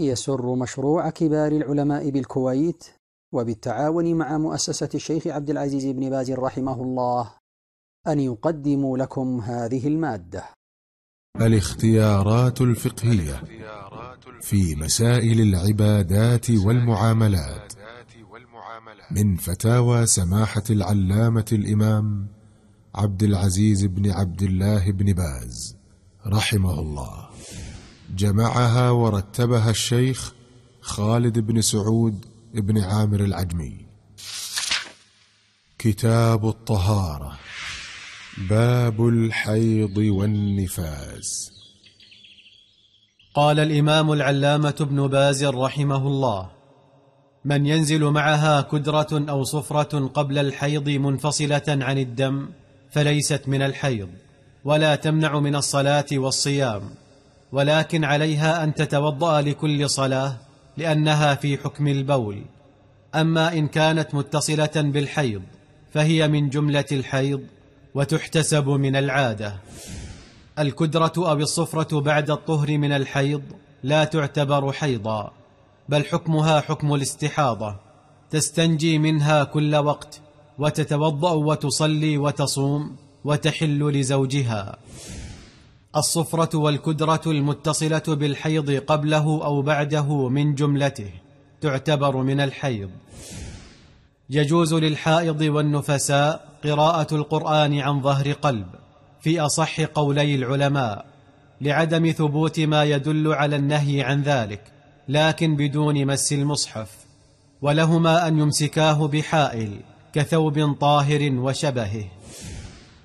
يسر مشروع كبار العلماء بالكويت وبالتعاون مع مؤسسة الشيخ عبد العزيز بن باز رحمه الله أن يقدموا لكم هذه المادة. الاختيارات الفقهية في مسائل العبادات والمعاملات من فتاوى سماحة العلامة الإمام عبد العزيز بن عبد الله بن باز رحمه الله. جمعها ورتبها الشيخ خالد بن سعود بن عامر العجمي. كتاب الطهارة باب الحيض والنفاس. قال الإمام العلامة ابن باز رحمه الله من ينزل معها كدرة أو صفرة قبل الحيض منفصلة عن الدم فليست من الحيض ولا تمنع من الصلاة والصيام. ولكن عليها أن تتوضأ لكل صلاة لأنها في حكم البول. أما إن كانت متصلة بالحيض فهي من جملة الحيض وتحتسب من العادة. الكدرة أو الصفرة بعد الطهر من الحيض لا تعتبر حيضا بل حكمها حكم الاستحاضة. تستنجي منها كل وقت وتتوضأ وتصلي وتصوم وتحل لزوجها. الصفرة والكدرة المتصلة بالحيض قبله أو بعده من جملته تعتبر من الحيض. يجوز للحائض والنفساء قراءة القرآن عن ظهر قلب في أصح قولي العلماء لعدم ثبوت ما يدل على النهي عن ذلك لكن بدون مس المصحف ولهما أن يمسكاه بحائل كثوب طاهر وشبهه.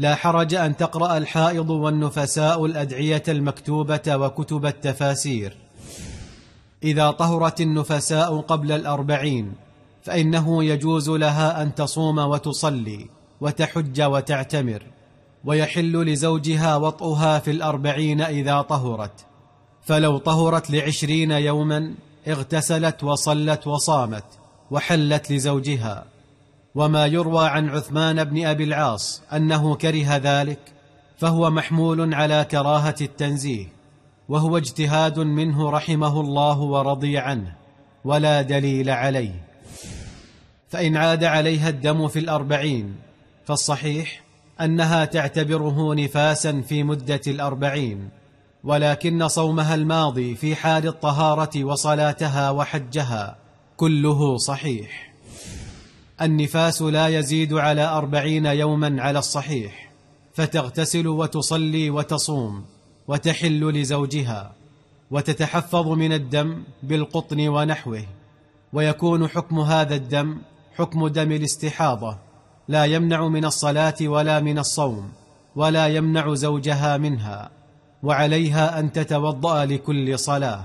لا حرج أن تقرأ الحائض والنفساء الأدعية المكتوبة وكتب التفاسير. إذا طهرت النفساء قبل الأربعين فإنه يجوز لها أن تصوم وتصلي وتحج وتعتمر ويحل لزوجها وطئها في الأربعين إذا طهرت. فلو طهرت لعشرين يوما اغتسلت وصلت وصامت وحلت لزوجها. وما يروى عن عثمان بن أبي العاص أنه كره ذلك فهو محمول على كراهة التنزيه وهو اجتهاد منه رحمه الله ورضي عنه ولا دليل عليه. فإن عاد عليها الدم في الأربعين فالصحيح أنها تعتبره نفاسا في مدة الأربعين ولكن صومها الماضي في حال الطهارة وصلاتها وحجها كله صحيح. النفاس لا يزيد على أربعين يوما على الصحيح فتغتسل وتصلي وتصوم وتحل لزوجها وتتحفظ من الدم بالقطن ونحوه ويكون حكم هذا الدم حكم دم الاستحاضة لا يمنع من الصلاة ولا من الصوم ولا يمنع زوجها منها وعليها أن تتوضأ لكل صلاة.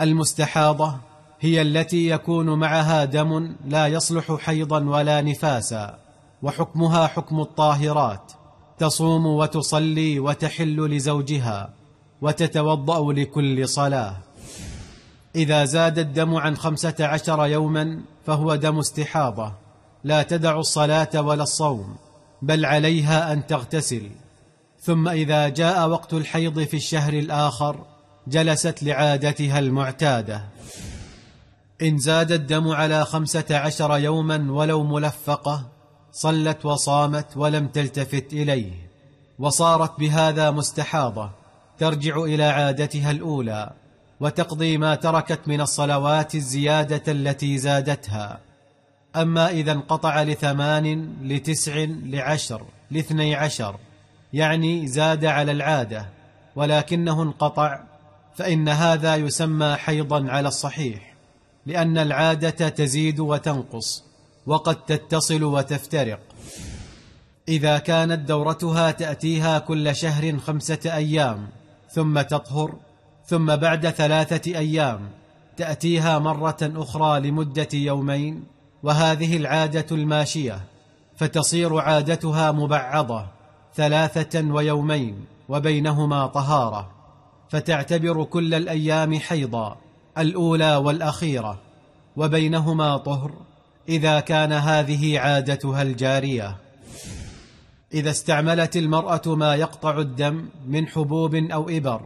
المستحاضة هي التي يكون معها دم لا يصلح حيضا ولا نفاسا وحكمها حكم الطاهرات تصوم وتصلي وتحل لزوجها وتتوضأ لكل صلاة. إذا زاد الدم عن خمسة عشر يوما فهو دم استحاضة لا تدع الصلاة ولا الصوم بل عليها أن تغتسل. ثم إذا جاء وقت الحيض في الشهر الآخر جلست لعادتها المعتادة. إن زاد الدم على خمسة عشر يوما ولو ملفقة صلت وصامت ولم تلتفت إليه وصارت بهذا مستحاضة ترجع إلى عادتها الأولى وتقضي ما تركت من الصلوات الزيادة التي زادتها. أما إذا انقطع لثمان لتسع لعشر لاثني عشر يعني زاد على العادة ولكنه انقطع فإن هذا يسمى حيضا على الصحيح. لأن العادة تزيد وتنقص وقد تتصل وتفترق. إذا كانت دورتها تأتيها كل شهر خمسة أيام ثم تطهر ثم بعد ثلاثة أيام تأتيها مرة أخرى لمدة يومين وهذه العادة الماشية فتصير عادتها مبعضة ثلاثة ويومين وبينهما طهارة فتعتبر كل الأيام حيضا. الأولى والأخيرة وبينهما طهر إذا كان هذه عادتها الجارية. إذا استعملت المرأة ما يقطع الدم من حبوب أو إبر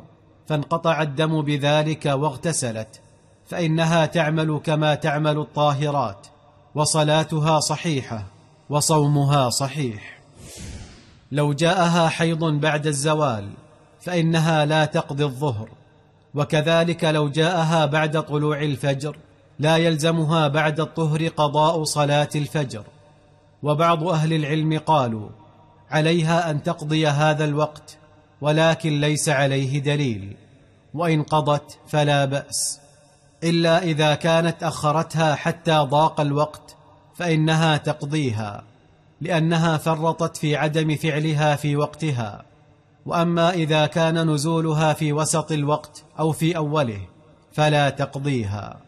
فانقطع الدم بذلك واغتسلت فإنها تعمل كما تعمل الطاهرات وصلاتها صحيحة وصومها صحيح. لو جاءها حيض بعد الزوال فإنها لا تقضي الظهر. وكذلك لو جاءها بعد طلوع الفجر لا يلزمها بعد الطهر قضاء صلاة الفجر. وبعض أهل العلم قالوا عليها أن تقضي هذا الوقت ولكن ليس عليه دليل. وإن قضت فلا بأس. إلا إذا كانت أخرتها حتى ضاق الوقت فإنها تقضيها لأنها فرطت في عدم فعلها في وقتها. وأما إذا كان نزولها في وسط الوقت أو في أوله فلا تقضيها.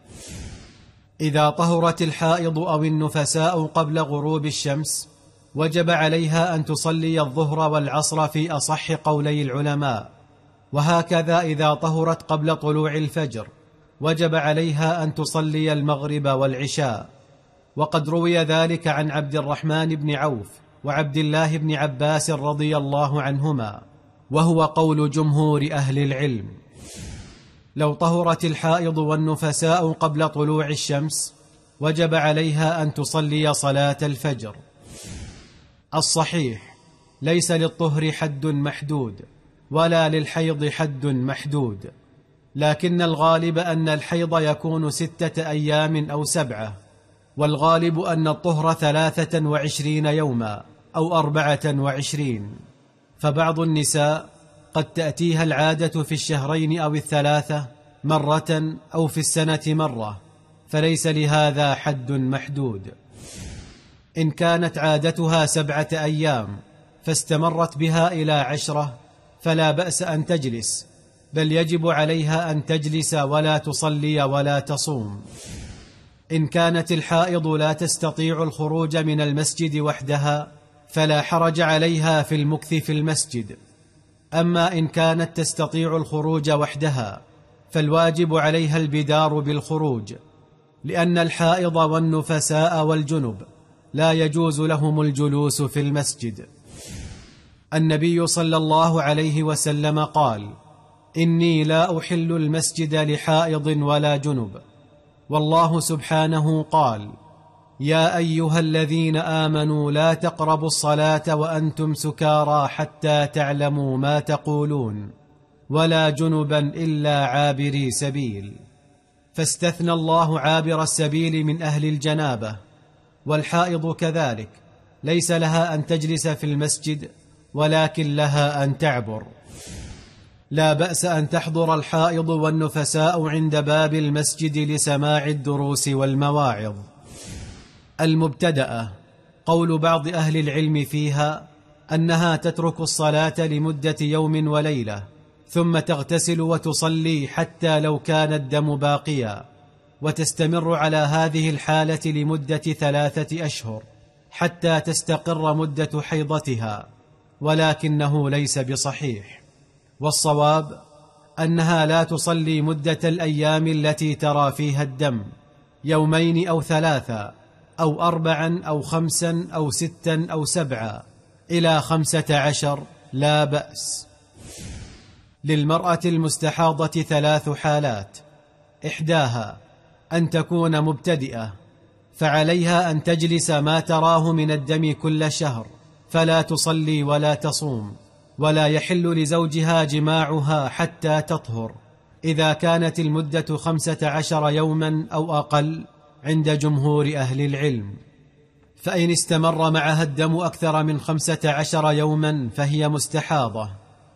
إذا طهرت الحائض أو النفساء قبل غروب الشمس وجب عليها أن تصلي الظهر والعصر في أصح قولي العلماء. وهكذا إذا طهرت قبل طلوع الفجر وجب عليها أن تصلي المغرب والعشاء. وقد روي ذلك عن عبد الرحمن بن عوف وعبد الله بن عباس رضي الله عنهما. وهو قول جمهور أهل العلم. لو طهرت الحائض والنفساء قبل طلوع الشمس وجب عليها أن تصلي صلاة الفجر. الصحيح ليس للطهر حد محدود ولا للحيض حد محدود. لكن الغالب أن الحيض يكون ستة أيام أو سبعة والغالب أن الطهر ثلاثة وعشرين يوما أو أربعة وعشرين. فبعض النساء قد تأتيها العادة في الشهرين أو الثلاثة مرة أو في السنة مرة فليس لهذا حد محدود. إن كانت عادتها سبعة أيام فاستمرت بها إلى عشرة فلا بأس أن تجلس بل يجب عليها أن تجلس ولا تصلي ولا تصوم. إن كانت الحائض لا تستطيع الخروج من المسجد وحدها فلا حرج عليها في المكث في المسجد. أما إن كانت تستطيع الخروج وحدها فالواجب عليها البدار بالخروج لأن الحائض والنفساء والجنب لا يجوز لهم الجلوس في المسجد. النبي صلى الله عليه وسلم قال إني لا أحل المسجد لحائض ولا جنب. والله سبحانه قال يا أيها الذين آمنوا لا تقربوا الصلاة وأنتم سكارى حتى تعلموا ما تقولون ولا جنبا إلا عابري سبيل. فاستثنى الله عابر السبيل من أهل الجنابة والحائض كذلك. ليس لها أن تجلس في المسجد ولكن لها أن تعبر. لا بأس أن تحضر الحائض والنفساء عند باب المسجد لسماع الدروس والمواعظ. المبتدأ. قول بعض أهل العلم فيها أنها تترك الصلاة لمدة يوم وليلة ثم تغتسل وتصلي حتى لو كان الدم باقيا وتستمر على هذه الحالة لمدة ثلاثة أشهر حتى تستقر مدة حيضتها ولكنه ليس بصحيح. والصواب أنها لا تصلي مدة الأيام التي ترى فيها الدم يومين أو ثلاثا أو اربعا أو خمسا أو ستا أو سبعا إلى خمسة عشر لا بأس. للمرأة المستحاضة ثلاث حالات. إحداها أن تكون مبتدئة فعليها أن تجلس ما تراه من الدم كل شهر فلا تصلي ولا تصوم ولا يحل لزوجها جماعها حتى تطهر. إذا كانت المدة خمسة عشر يوما أو أقل عند جمهور أهل العلم. فإن استمر معها الدم أكثر من خمسة عشر يوما فهي مستحاضة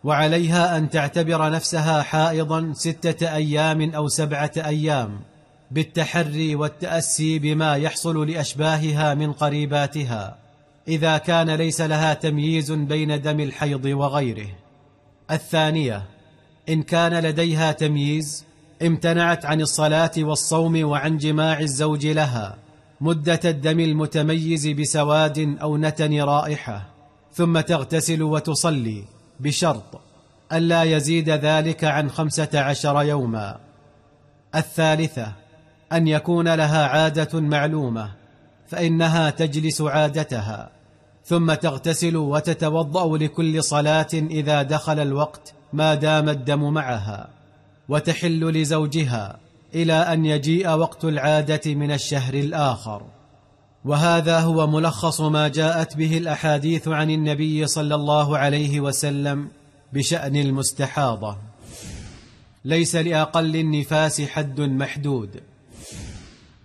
وعليها أن تعتبر نفسها حائضا ستة أيام أو سبعة أيام بالتحري والتأسي بما يحصل لأشباهها من قريباتها إذا كان ليس لها تمييز بين دم الحيض وغيره. الثانية إن كان لديها تمييز امتنعت عن الصلاة والصوم وعن جماع الزوج لها مدة الدم المتميز بسواد أو نتن رائحة ثم تغتسل وتصلي بشرط الا يزيد ذلك عن خمسة عشر يوما. الثالثة أن يكون لها عادة معلومة فإنها تجلس عادتها ثم تغتسل وتتوضأ لكل صلاة إذا دخل الوقت ما دام الدم معها. وتحل لزوجها إلى أن يجيء وقت العادة من الشهر الآخر. وهذا هو ملخص ما جاءت به الأحاديث عن النبي صلى الله عليه وسلم بشأن المستحاضة. ليس لأقل النفاس حد محدود.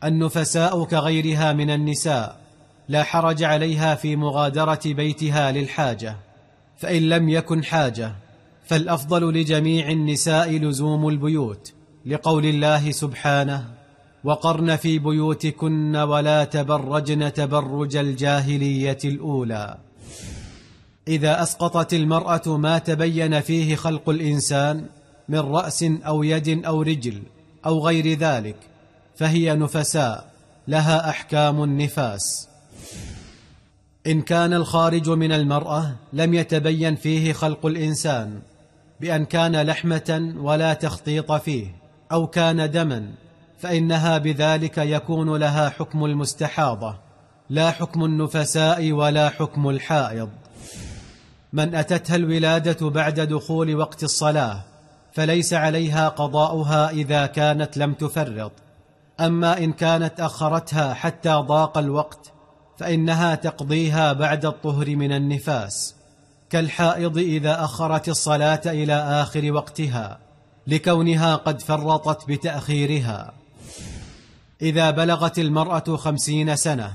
النفساء كغيرها من النساء لا حرج عليها في مغادرة بيتها للحاجة فإن لم يكن حاجة. فالأفضل لجميع النساء لزوم البيوت لقول الله سبحانه وقرن في بيوتكن ولا تبرجن تبرج الجاهلية الأولى. إذا أسقطت المرأة ما تبين فيه خلق الإنسان من رأس أو يد أو رجل أو غير ذلك فهي نفساء لها أحكام النفاس. إن كان الخارج من المرأة لم يتبين فيه خلق الإنسان بأن كان لحمة ولا تخطيط فيه أو كان دما فإنها بذلك يكون لها حكم المستحاضة لا حكم النفساء ولا حكم الحائض. من أتتها الولادة بعد دخول وقت الصلاة فليس عليها قضاؤها إذا كانت لم تفرط. أما إن كانت أخرتها حتى ضاق الوقت فإنها تقضيها بعد الطهر من النفاس. كالحائض إذا أخرت الصلاة إلى آخر وقتها لكونها قد فرطت بتأخيرها. إذا بلغت المرأة خمسين سنة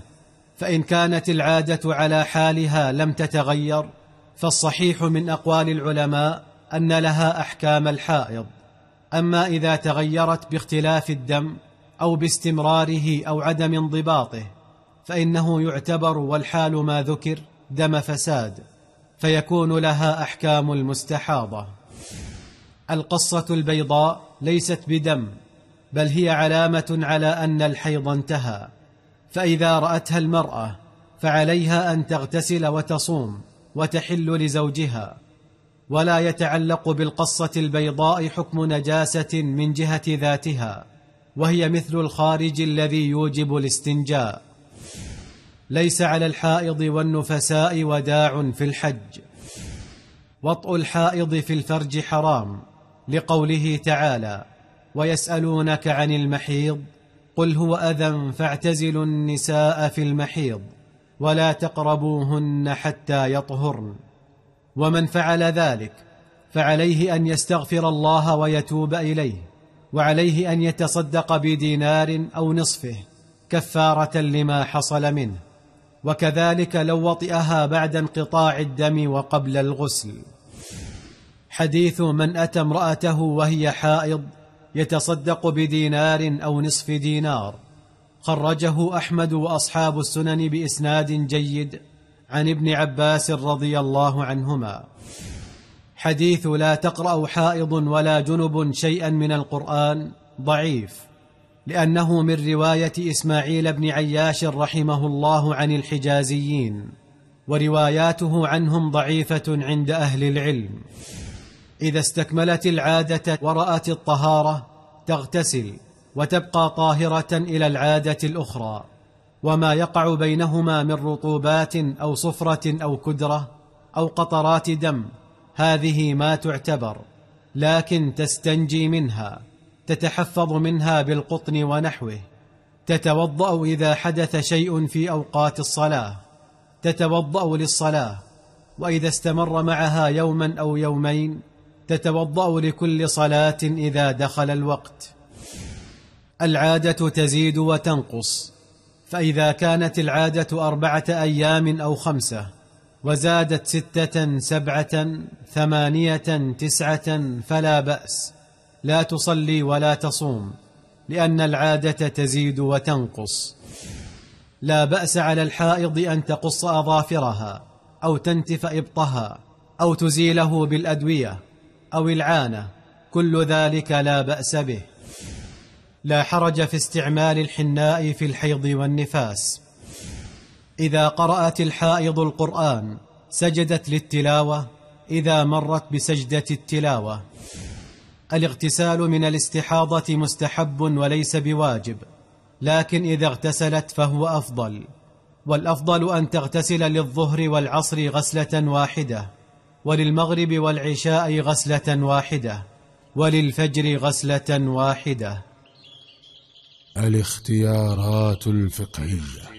فإن كانت العادة على حالها لم تتغير فالصحيح من أقوال العلماء أن لها أحكام الحائض. أما إذا تغيرت باختلاف الدم أو باستمراره أو عدم انضباطه فإنه يعتبر والحال ما ذكر دم فساد. فيكون لها أحكام المستحاضة. القصة البيضاء ليست بدم بل هي علامة على أن الحيض انتهى. فإذا رأتها المرأة فعليها أن تغتسل وتصوم وتحل لزوجها. ولا يتعلق بالقصة البيضاء حكم نجاسة من جهة ذاتها وهي مثل الخارج الذي يوجب الاستنجاء. ليس على الحائض والنفساء وداع في الحج. وطء الحائض في الفرج حرام لقوله تعالى ويسألونك عن المحيض قل هو أذى فاعتزلوا النساء في المحيض ولا تقربوهن حتى يطهرن. ومن فعل ذلك فعليه أن يستغفر الله ويتوب إليه وعليه أن يتصدق بدينار أو نصفه كفارة لما حصل منه. وكذلك لو وطئها بعد انقطاع الدم وقبل الغسل. حديث من أتى امرأته وهي حائض يتصدق بدينار أو نصف دينار. خرجه أحمد وأصحاب السنن بإسناد جيد عن ابن عباس رضي الله عنهما. حديث لا تقرأ حائض ولا جنب شيئا من القرآن ضعيف. لأنه من رواية إسماعيل بن عياش رحمه الله عن الحجازيين ورواياته عنهم ضعيفة عند أهل العلم. إذا استكملت العادة ورأت الطهارة تغتسل وتبقى طاهرة إلى العادة الأخرى. وما يقع بينهما من رطوبات أو صفرة أو كدرة أو قطرات دم هذه ما تعتبر لكن تستنجي منها. تتحفظ منها بالقطن ونحوه. تتوضأ إذا حدث شيء في أوقات الصلاة. تتوضأ للصلاة. وإذا استمر معها يوما أو يومين تتوضأ لكل صلاة إذا دخل الوقت. العادة تزيد وتنقص. فإذا كانت العادة أربعة أيام أو خمسة وزادت ستة سبعة ثمانية تسعة فلا بأس. لا تصلي ولا تصوم لأن العادة تزيد وتنقص. لا بأس على الحائض أن تقص أظافرها أو تنتف إبطها أو تزيله بالأدوية أو العانة كل ذلك لا بأس به. لا حرج في استعمال الحناء في الحيض والنفاس. إذا قرأت الحائض القرآن سجدت للتلاوة إذا مرت بسجدة التلاوة. الاغتسال من الاستحاضة مستحب وليس بواجب لكن إذا اغتسلت فهو أفضل والأفضل أن تغتسل للظهر والعصر غسلة واحدة وللمغرب والعشاء غسلة واحدة وللفجر غسلة واحدة. الاختيارات الفقهية